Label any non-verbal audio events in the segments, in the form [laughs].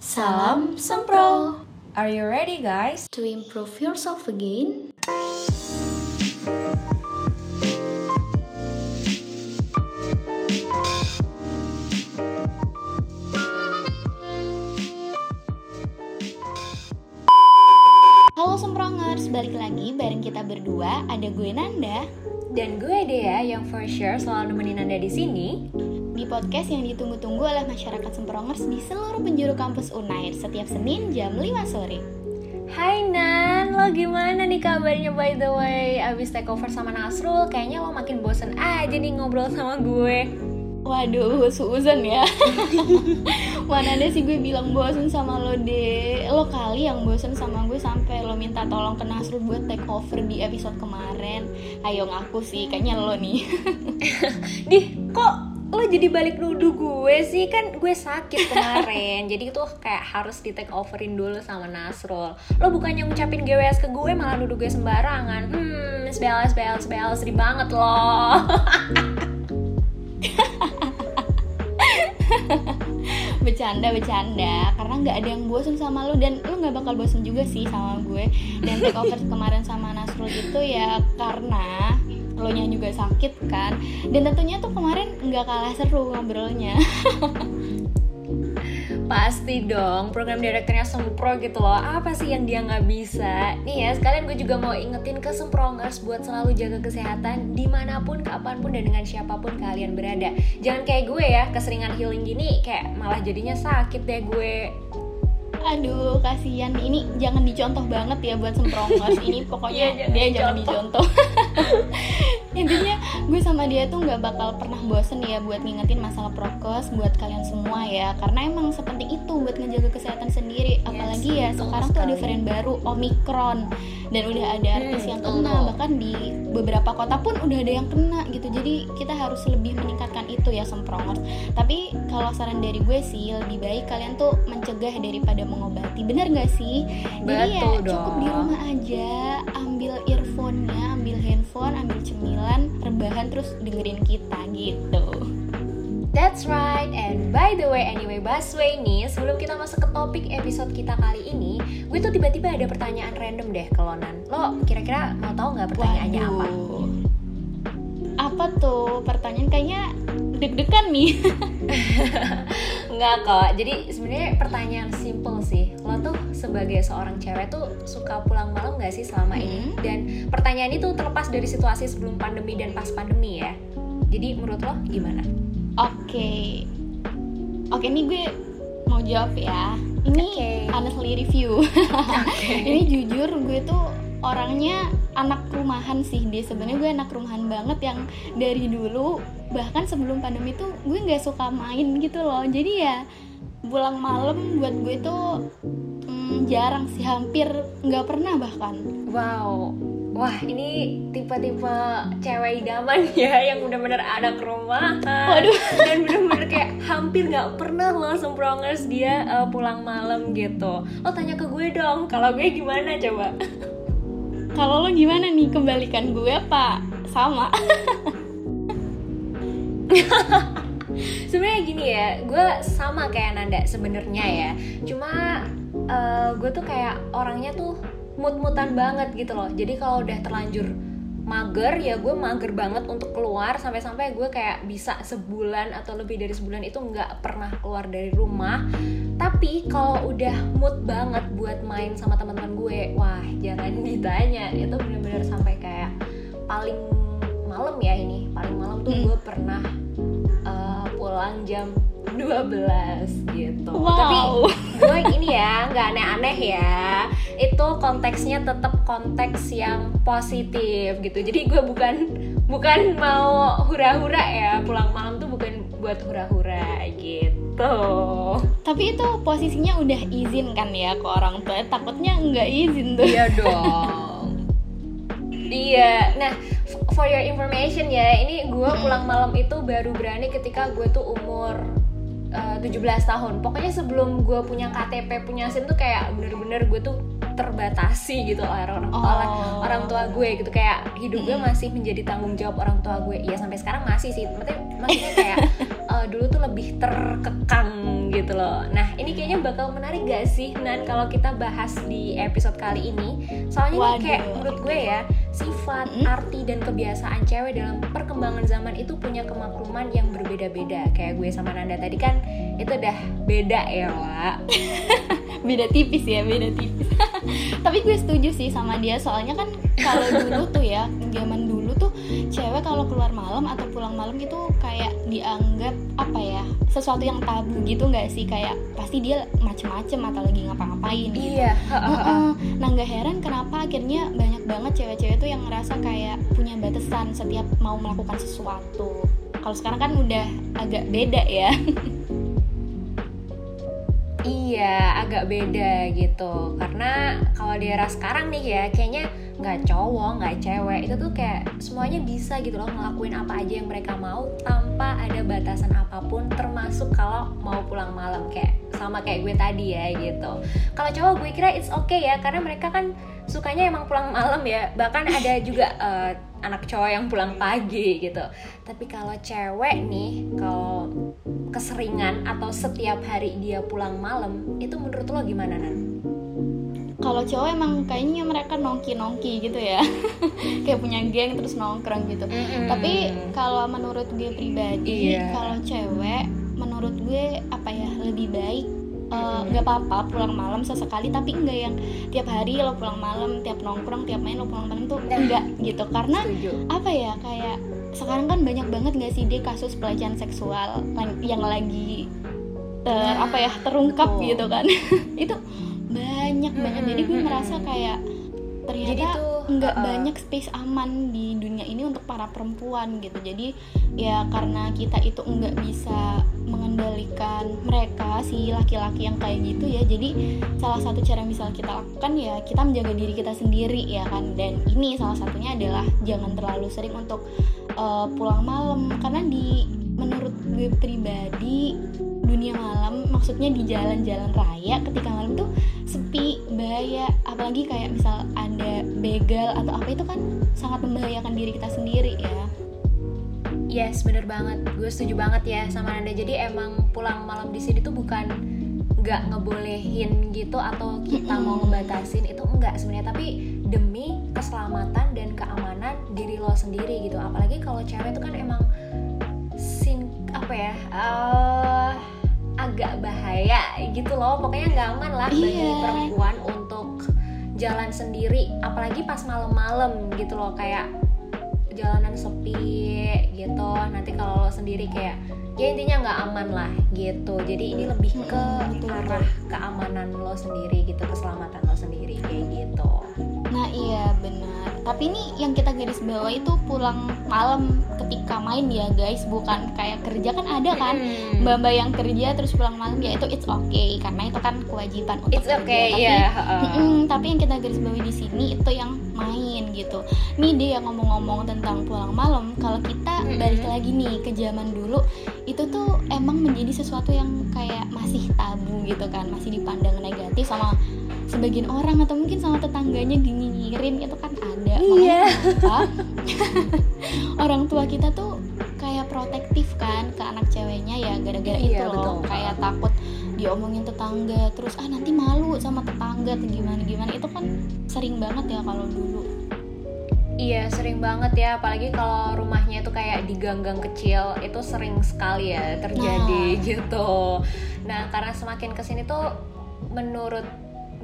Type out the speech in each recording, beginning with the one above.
Salam Sempro Are you ready guys? To improve yourself again. Halo Semprongers, balik lagi bareng kita berdua. Ada gue Nanda. Dan gue Dea yang for sure selalu nemenin Anda di sini di podcast yang ditunggu-tunggu oleh masyarakat Semprongers di seluruh penjuru kampus Unair setiap Senin jam 5 sore. Hai Nan, lo gimana nih kabarnya by the way? Abis take over sama Nasrul, kayaknya lo makin bosen aja nih ngobrol sama gue. Waduh, suuzon ya. [laughs] Mana ada sih gue bilang bosen sama lo deh Lo kali yang bosen sama gue sampai lo minta tolong ke Nasrul buat take over di episode kemarin. Ayo ngaku sih, kayaknya lo nih. [laughs] Dih, kok jadi balik nuduh gue sih. Kan gue sakit kemarin. Jadi itu kayak harus di take overin dulu sama Nasrul. Lo bukannya ngucapin GWS ke gue malah nuduh gue sembarangan. Hmm sebel sebel sebel sedih banget lo. [laughs] Bercanda bercanda. Karena nggak ada yang bosen sama lo. Dan lo nggak bakal bosen juga sih sama gue. Dan take over kemarin sama Nasrul itu ya karena lo nya juga sakit kan. Dan tentunya tuh kemarin nggak kalah seru ngobrolnya. [laughs] Pasti dong, program direkturnya Sempro gitu loh. Apa sih yang dia nggak bisa? Nih ya, sekalian gue juga mau ingetin ke Semprongers buat selalu jaga kesehatan Di mana pun, kapan pun, dan dengan siapa pun kalian berada. Jangan kayak gue ya, keseringan healing gini Kayak malah jadinya sakit deh gue. Aduh, kasihan. Ini jangan dicontoh banget ya buat semprongos ini pokoknya [laughs] yeah, dia jangan dicontoh. [laughs] Sama dia tuh nggak bakal pernah bosen ya buat ngingetin masalah prokes buat kalian semua ya. Karena emang sepenting itu buat ngejaga kesehatan sendiri. Apalagi ya sekarang tuh ada varian baru Omicron. Dan udah ada hmm, artis hmm, yang kena. Bahkan di beberapa kota pun udah ada yang kena gitu. Jadi kita harus lebih meningkatkan itu ya semprongos tapi kalau saran dari gue sih lebih baik kalian tuh mencegah daripada mengobati. Bener gak sih? Jadi ya dong. cukup di rumah aja. Ambil cemilan rebahan terus dengerin kita gitu That's right, and by the way, anyway, Busway nih, sebelum kita masuk ke topik episode kita kali ini, gue tuh tiba-tiba ada pertanyaan random deh ke Lonan. Lo kira-kira mau tahu nggak pertanyaannya Waduh. apa? Apa tuh pertanyaan kayaknya deg-degan nih [laughs] Enggak kok, jadi sebenarnya pertanyaan simple sih Lo tuh sebagai seorang cewek tuh suka pulang malam gak sih selama hmm. ini? Dan pertanyaan itu terlepas dari situasi sebelum pandemi dan pas pandemi ya Jadi menurut lo gimana? Oke okay. Oke, okay, ini gue mau jawab ya Ini okay. honestly review [laughs] okay. Ini jujur gue tuh orangnya anak rumahan sih dia sebenarnya gue anak rumahan banget yang dari dulu bahkan sebelum pandemi tuh gue nggak suka main gitu loh. Jadi ya pulang malam buat gue tuh hmm, jarang sih hampir nggak pernah bahkan. Wow. Wah ini tipe-tipe cewek idaman [laughs] ya yang bener-bener anak rumahan. Waduh. [laughs] Dan bener-bener kayak hampir nggak pernah loh semprongers dia uh, pulang malam gitu. Lo tanya ke gue dong, kalau gue gimana coba? [laughs] kalau lo gimana nih kebalikan gue apa sama? Sebenarnya gini ya gue sama kayak Nanda sebenarnya ya. Cuma uh, gue tuh kayak orangnya tuh mut-mutan banget gitu loh. Jadi kalau udah terlanjur mager ya gue mager banget untuk keluar. Sampai-sampai gue kayak bisa sebulan atau lebih dari sebulan itu nggak pernah keluar dari rumah. Tapi kalau udah mood banget buat main sama teman-teman gue wah jangan ditanya itu bener-bener sampai kayak paling malam ya ini paling malam tuh hmm. gue pernah uh, pulang jam 12 gitu. Wow. Tapi gue ini ya nggak aneh-aneh ya. Itu konteksnya tetap konteks yang positif gitu. Jadi gue bukan bukan mau hura-hura ya. Pulang malam tuh bukan buat hura-hura gitu. Tapi itu posisinya udah izin kan ya ke orang tua. Takutnya nggak izin tuh. Iya dong. Iya. Nah, for your information ya, ini gue pulang malam itu baru berani ketika gue tuh umur uh, eh, 17 tahun pokoknya sebelum gue punya KTP punya SIM tuh kayak bener-bener gue tuh terbatasi gitu oleh orang oh. oleh orang tua gue gitu kayak hidup gue masih menjadi tanggung jawab orang tua gue ya sampai sekarang masih sih maksudnya maksudnya kayak [laughs] uh, dulu tuh lebih terkekang gitu loh. Nah ini kayaknya bakal menarik gak sih Nan kalau kita bahas di episode kali ini? Soalnya nih kayak menurut gue ya sifat, mm -hmm. arti dan kebiasaan cewek dalam perkembangan zaman itu punya kemakluman yang berbeda-beda. Kayak gue sama Nanda tadi kan itu udah beda ya, Wak. [laughs] beda tipis ya, beda tipis. [laughs] Tapi gue setuju sih sama dia soalnya kan kalau dulu tuh ya, zaman dulu tuh cewek kalau keluar malam atau pulang malam gitu kayak dianggap apa ya sesuatu yang tabu gitu nggak sih kayak pasti dia macem-macem atau lagi ngapa-ngapain gitu. Iya. Nah nggak heran kenapa akhirnya banyak banget cewek-cewek tuh yang ngerasa kayak punya batasan setiap mau melakukan sesuatu. Kalau sekarang kan udah agak beda ya. [laughs] Iya, agak beda gitu. Karena kalau di era sekarang nih ya, kayaknya nggak cowok nggak cewek itu tuh kayak semuanya bisa gitu loh ngelakuin apa aja yang mereka mau tanpa ada batasan apa pun termasuk kalau mau pulang malam kayak sama kayak gue tadi ya gitu. Kalau cowok gue kira it's okay ya karena mereka kan sukanya emang pulang malam ya. Bahkan ada juga uh, [laughs] anak cowok yang pulang pagi gitu. Tapi kalau cewek nih kalau keseringan atau setiap hari dia pulang malam itu menurut lo gimana nan? kalau cowok emang kayaknya mereka nongki nongki gitu ya [laughs] kayak punya geng terus nongkrong gitu mm -hmm. tapi kalau menurut gue pribadi yeah. kalau cewek menurut gue apa ya lebih baik eh, nggak uh, apa-apa pulang malam sesekali tapi enggak yang tiap hari lo pulang malam tiap nongkrong tiap main lo pulang malam tuh nah, enggak gitu karena Setuju. apa ya kayak sekarang kan banyak banget nggak sih dia kasus pelecehan seksual yang lagi ter nah, apa ya terungkap betul. gitu kan [laughs] itu banyak banget jadi gue merasa kayak ternyata nggak uh, banyak space aman di dunia ini untuk para perempuan gitu. Jadi ya karena kita itu nggak bisa mengendalikan mereka si laki-laki yang kayak gitu ya. Jadi salah satu cara yang bisa kita lakukan ya kita menjaga diri kita sendiri ya kan? Dan ini salah satunya adalah jangan terlalu sering untuk uh, pulang malam. Karena di menurut gue pribadi dunia malam maksudnya di jalan-jalan raya ketika malam tuh sepi bahaya apalagi kayak misal ada begal atau apa itu kan sangat membahayakan diri kita sendiri ya Yes, bener banget. Gue setuju banget ya sama Nanda. Jadi emang pulang malam di sini tuh bukan nggak ngebolehin gitu atau kita mm-hmm. mau ngebatasin itu enggak sebenarnya tapi demi keselamatan dan keamanan diri lo sendiri gitu apalagi kalau cewek itu kan emang sin apa ya uh, agak bahaya gitu loh pokoknya nggak aman lah bagi iya. perempuan untuk jalan sendiri apalagi pas malam-malam gitu loh kayak jalanan sepi gitu nanti kalau lo sendiri kayak ya intinya nggak aman lah gitu jadi ini lebih ke arah keamanan lo sendiri gitu keselamatan lo sendiri kayak gitu nah iya benar tapi ini yang kita garis bawah itu pulang malam ketika main ya guys bukan kayak kerja kan ada kan hmm. mbak-mbak yang kerja terus pulang malam ya itu it's okay karena itu kan kewajiban untuk it's kerja okay, tapi yeah. uh. tapi yang kita garis bawahi di sini itu yang main gitu nih dia yang ngomong-ngomong tentang pulang malam kalau kita hmm. balik lagi nih ke zaman dulu itu tuh emang menjadi sesuatu yang kayak masih tabu gitu kan masih dipandang negatif sama sebagian orang atau mungkin sama tetangganya nginyirin itu kan ada iya yeah. [laughs] orang tua kita tuh kayak protektif kan ke anak ceweknya ya gara-gara iya, itu loh betul. kayak takut diomongin tetangga terus ah nanti malu sama tetangga atau gimana gimana itu kan sering banget ya kalau dulu Iya sering banget ya apalagi kalau rumahnya itu kayak di gang-gang kecil itu sering sekali ya terjadi nah. gitu. Nah karena semakin ke sini tuh menurut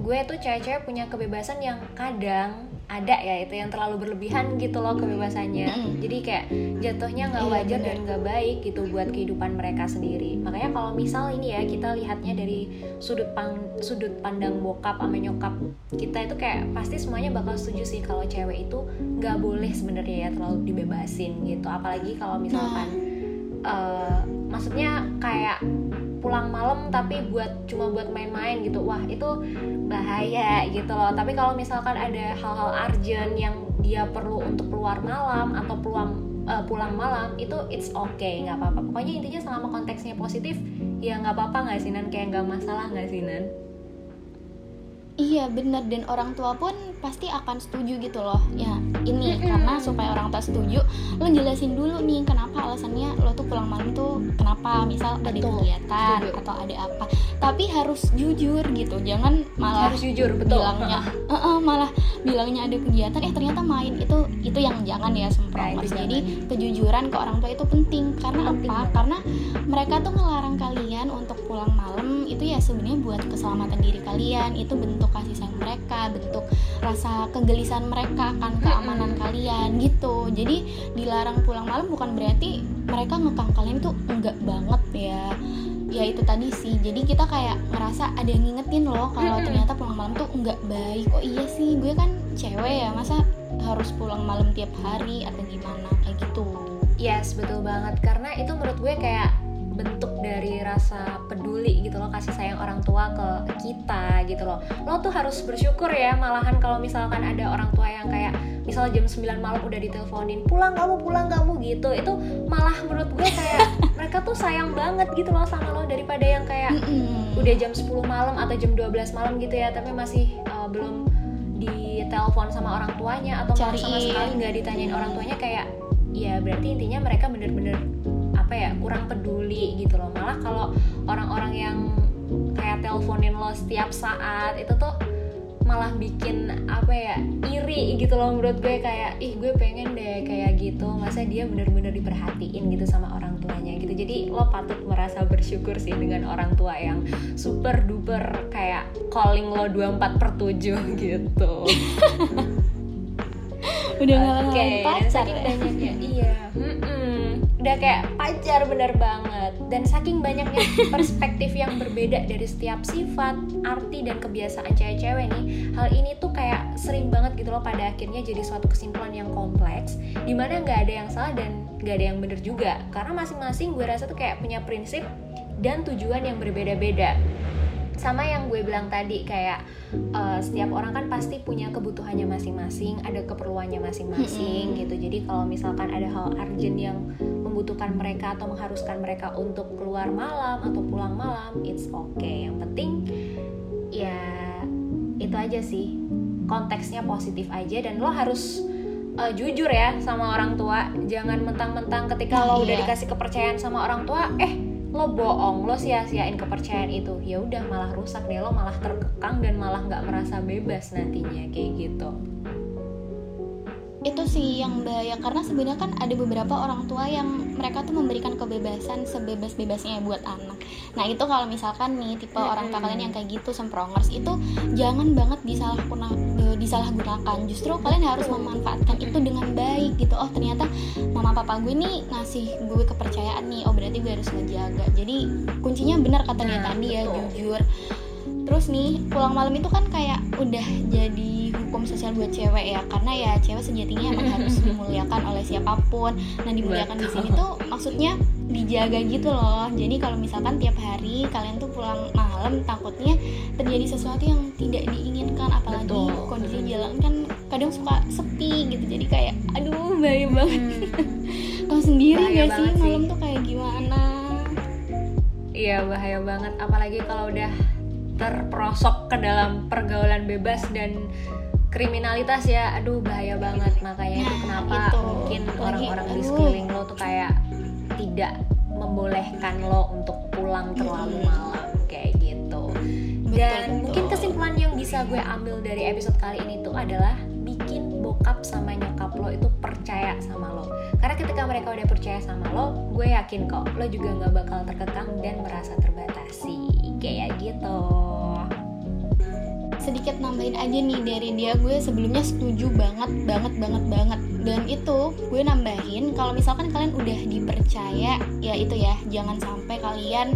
gue tuh cewek-cewek punya kebebasan yang kadang ada ya itu yang terlalu berlebihan gitu loh kebebasannya. Jadi kayak jatuhnya nggak iya, wajar dan nggak baik gitu buat kehidupan mereka sendiri. Makanya kalau misal ini ya kita lihatnya dari sudut pang sudut pandang bokap sama nyokap kita itu kayak pasti semuanya bakal setuju sih kalau cewek itu nggak boleh sebenarnya ya terlalu dibebasin gitu. Apalagi kalau misalkan uh, maksudnya kayak pulang malam tapi buat cuma buat main-main gitu. Wah itu bahaya gitu loh. Tapi kalau misalkan ada hal-hal urgent yang dia perlu untuk keluar malam atau pulang uh, pulang malam itu it's okay nggak apa-apa. Pokoknya intinya selama konteksnya positif ya nggak apa-apa nggak sih nan? Kayak nggak masalah nggak sih nan Iya bener. Dan orang tua pun pasti akan setuju gitu loh. Ya ini karena supaya orang tua setuju lo jelasin dulu nih kenapa alasannya lo tuh pulang malam tuh kenapa? Misal ada Betul, kegiatan setuju. atau ada apa. Tapi harus jujur gitu. Jangan malah harus jujur betul. bilangnya [laughs] "Eh-eh," malah bilangnya ada kegiatan. Eh ternyata main itu itu yang jangan ya semprongers Nah, jadi kejujuran ke orang tua itu penting. Karena Penting. Apa karena mereka tuh ngelarang kalian untuk pulang malam. Itu ya sebenarnya buat keselamatan diri kalian. Itu bentuk kasih sayang mereka bentuk rasa kegelisahan mereka kan keamanan kalian gitu. Jadi dilarang pulang malam bukan berarti mereka ngekang kalian tuh enggak banget ya. Ya itu tadi sih. Jadi kita kayak ngerasa ada yang ngingetin loh kalau ternyata pulang malam tuh enggak baik. Oh iya sih gue kan cewek ya masa harus pulang malam tiap hari atau gimana? Kayak gitu. Yes, betul banget. Karena itu menurut gue kayak bentuk dari rasa peduli gitu loh kasih sayang orang tua ke kita gitu loh. Lo tuh harus bersyukur ya malahan kalau misalkan ada orang tua yang kayak misal jam 9 malam udah diteleponin pulang kamu pulang kamu gitu. Itu malah menurut gue kayak [laughs] mereka tuh sayang banget gitu loh sama lo daripada yang kayak udah jam 10 malam atau jam 12 malam gitu ya tapi masih uh, belum ditelepon sama orang tuanya atau sama sekali nggak ditanyain orang tuanya kayak ya berarti intinya mereka bener-bener apa ya kurang peduli gitu loh. Malah kalau orang-orang yang kayak teleponin lo setiap saat itu tuh malah bikin apa ya iri gitu loh menurut gue. Kayak ih gue pengen deh kayak gitu. Masa dia bener-bener diperhatiin gitu sama orang tuanya gitu. Jadi lo patut merasa bersyukur sih dengan orang tua yang super duper kayak calling lo 24 per 7 [laughs] gitu. Udah Oke, ngalahin dan pacar ya? iya. mm-mm. Udah kayak pacar bener banget. Dan saking banyaknya [laughs] perspektif yang berbeda dari setiap sifat arti dan kebiasaan cewek-cewek nih hal ini tuh kayak sering banget gitu loh pada akhirnya jadi suatu kesimpulan yang kompleks di mana nggak ada yang salah dan nggak ada yang bener juga. Karena masing-masing gue rasa tuh kayak punya prinsip dan tujuan yang berbeda-beda. Sama yang gue bilang tadi kayak uh, setiap orang kan pasti punya kebutuhannya masing-masing, ada keperluannya masing-masing gitu. Jadi kalau misalkan ada hal urgent yang membutuhkan mereka atau mengharuskan mereka untuk keluar malam atau pulang malam, it's okay. Yang penting ya itu aja sih. Konteksnya positif aja dan lo harus uh, jujur ya sama orang tua. Jangan mentang-mentang ketika lo udah Iya. dikasih kepercayaan sama orang tua, eh lo bohong, lo sia-siain kepercayaan itu, ya udah malah rusak deh, lo malah terkekang dan malah nggak merasa bebas nantinya kayak gitu. Itu sih yang bahaya karena sebenarnya kan ada beberapa orang tua yang mereka tuh memberikan kebebasan sebebas-bebasnya buat anak. Nah itu kalau misalkan nih tipe orang tua kalian yang kayak gitu semprongers itu jangan banget disalahguna, eh, disalahgunakan. Justru kalian harus memanfaatkan itu dengan baik gitu. Oh ternyata mama papa gue nih ngasih gue kepercayaan nih. Oh berarti gue harus ngejaga. Jadi kuncinya benar kata dia Nah, tadi ya betul. jujur. Terus nih pulang malam itu kan kayak udah jadi hukum sosial buat cewek ya karena ya cewek sejatinya emang [laughs] harus dimuliakan oleh siapa pun. Nah dimuliakan di sini tuh maksudnya dijaga gitu loh. Jadi kalau misalkan tiap hari kalian tuh pulang malam takutnya terjadi sesuatu yang tidak diinginkan apalagi Betul. kondisi jalan kan kadang suka sepi gitu. Jadi kayak aduh bahaya banget. [laughs] Tahu sendiri Bahaya gak sih. malam tuh kayak gimana? Iya bahaya banget, apalagi kalau udah terperosok ke dalam pergaulan bebas dan kriminalitas ya, aduh bahaya banget. Makanya itu Nah, kenapa itu. mungkin orang-orang di sekeliling lo tuh kayak tidak membolehkan lo untuk pulang terlalu malam kayak gitu. Betul, Dan betul. mungkin kesimpulan yang bisa gue ambil dari episode kali ini tuh adalah bikin bokap sama nyokap lo itu percaya sama lo. Karena ketika mereka udah percaya sama lo, gue yakin kok lo juga nggak bakal terkekang dan merasa terbatasi. Kayak gitu. sedikit nambahin aja nih dari dia gue sebelumnya setuju banget banget banget banget dan itu gue nambahin kalau misalkan kalian udah dipercaya ya itu ya jangan sampai kalian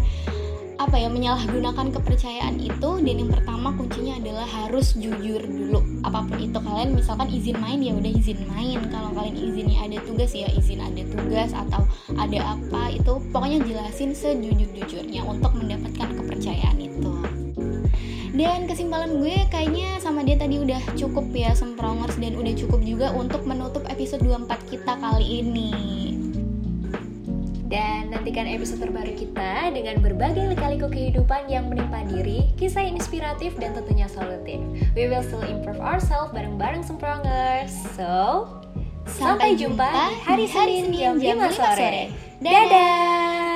apa ya menyalahgunakan kepercayaan itu dan yang pertama kuncinya adalah harus jujur dulu. Apa pun itu kalian misalkan izin main ya udah izin main. Kalau kalian izinnya ada tugas ya izin ada tugas atau ada apa itu pokoknya jelasin sejujur-jujurnya untuk mendapatkan kepercayaan itu. Dan kesimpulan gue kayaknya sama dia tadi udah cukup ya semprongers dan udah cukup juga untuk menutup episode 24 kita kali ini. Dan nantikan episode terbaru kita dengan berbagai lika-liku kehidupan yang menimpa diri, kisah inspiratif dan tentunya solutif. We will still improve ourselves bareng-bareng Semprongers. So, sampai, jumpa di hari Senin jam 5 sore. Dadah!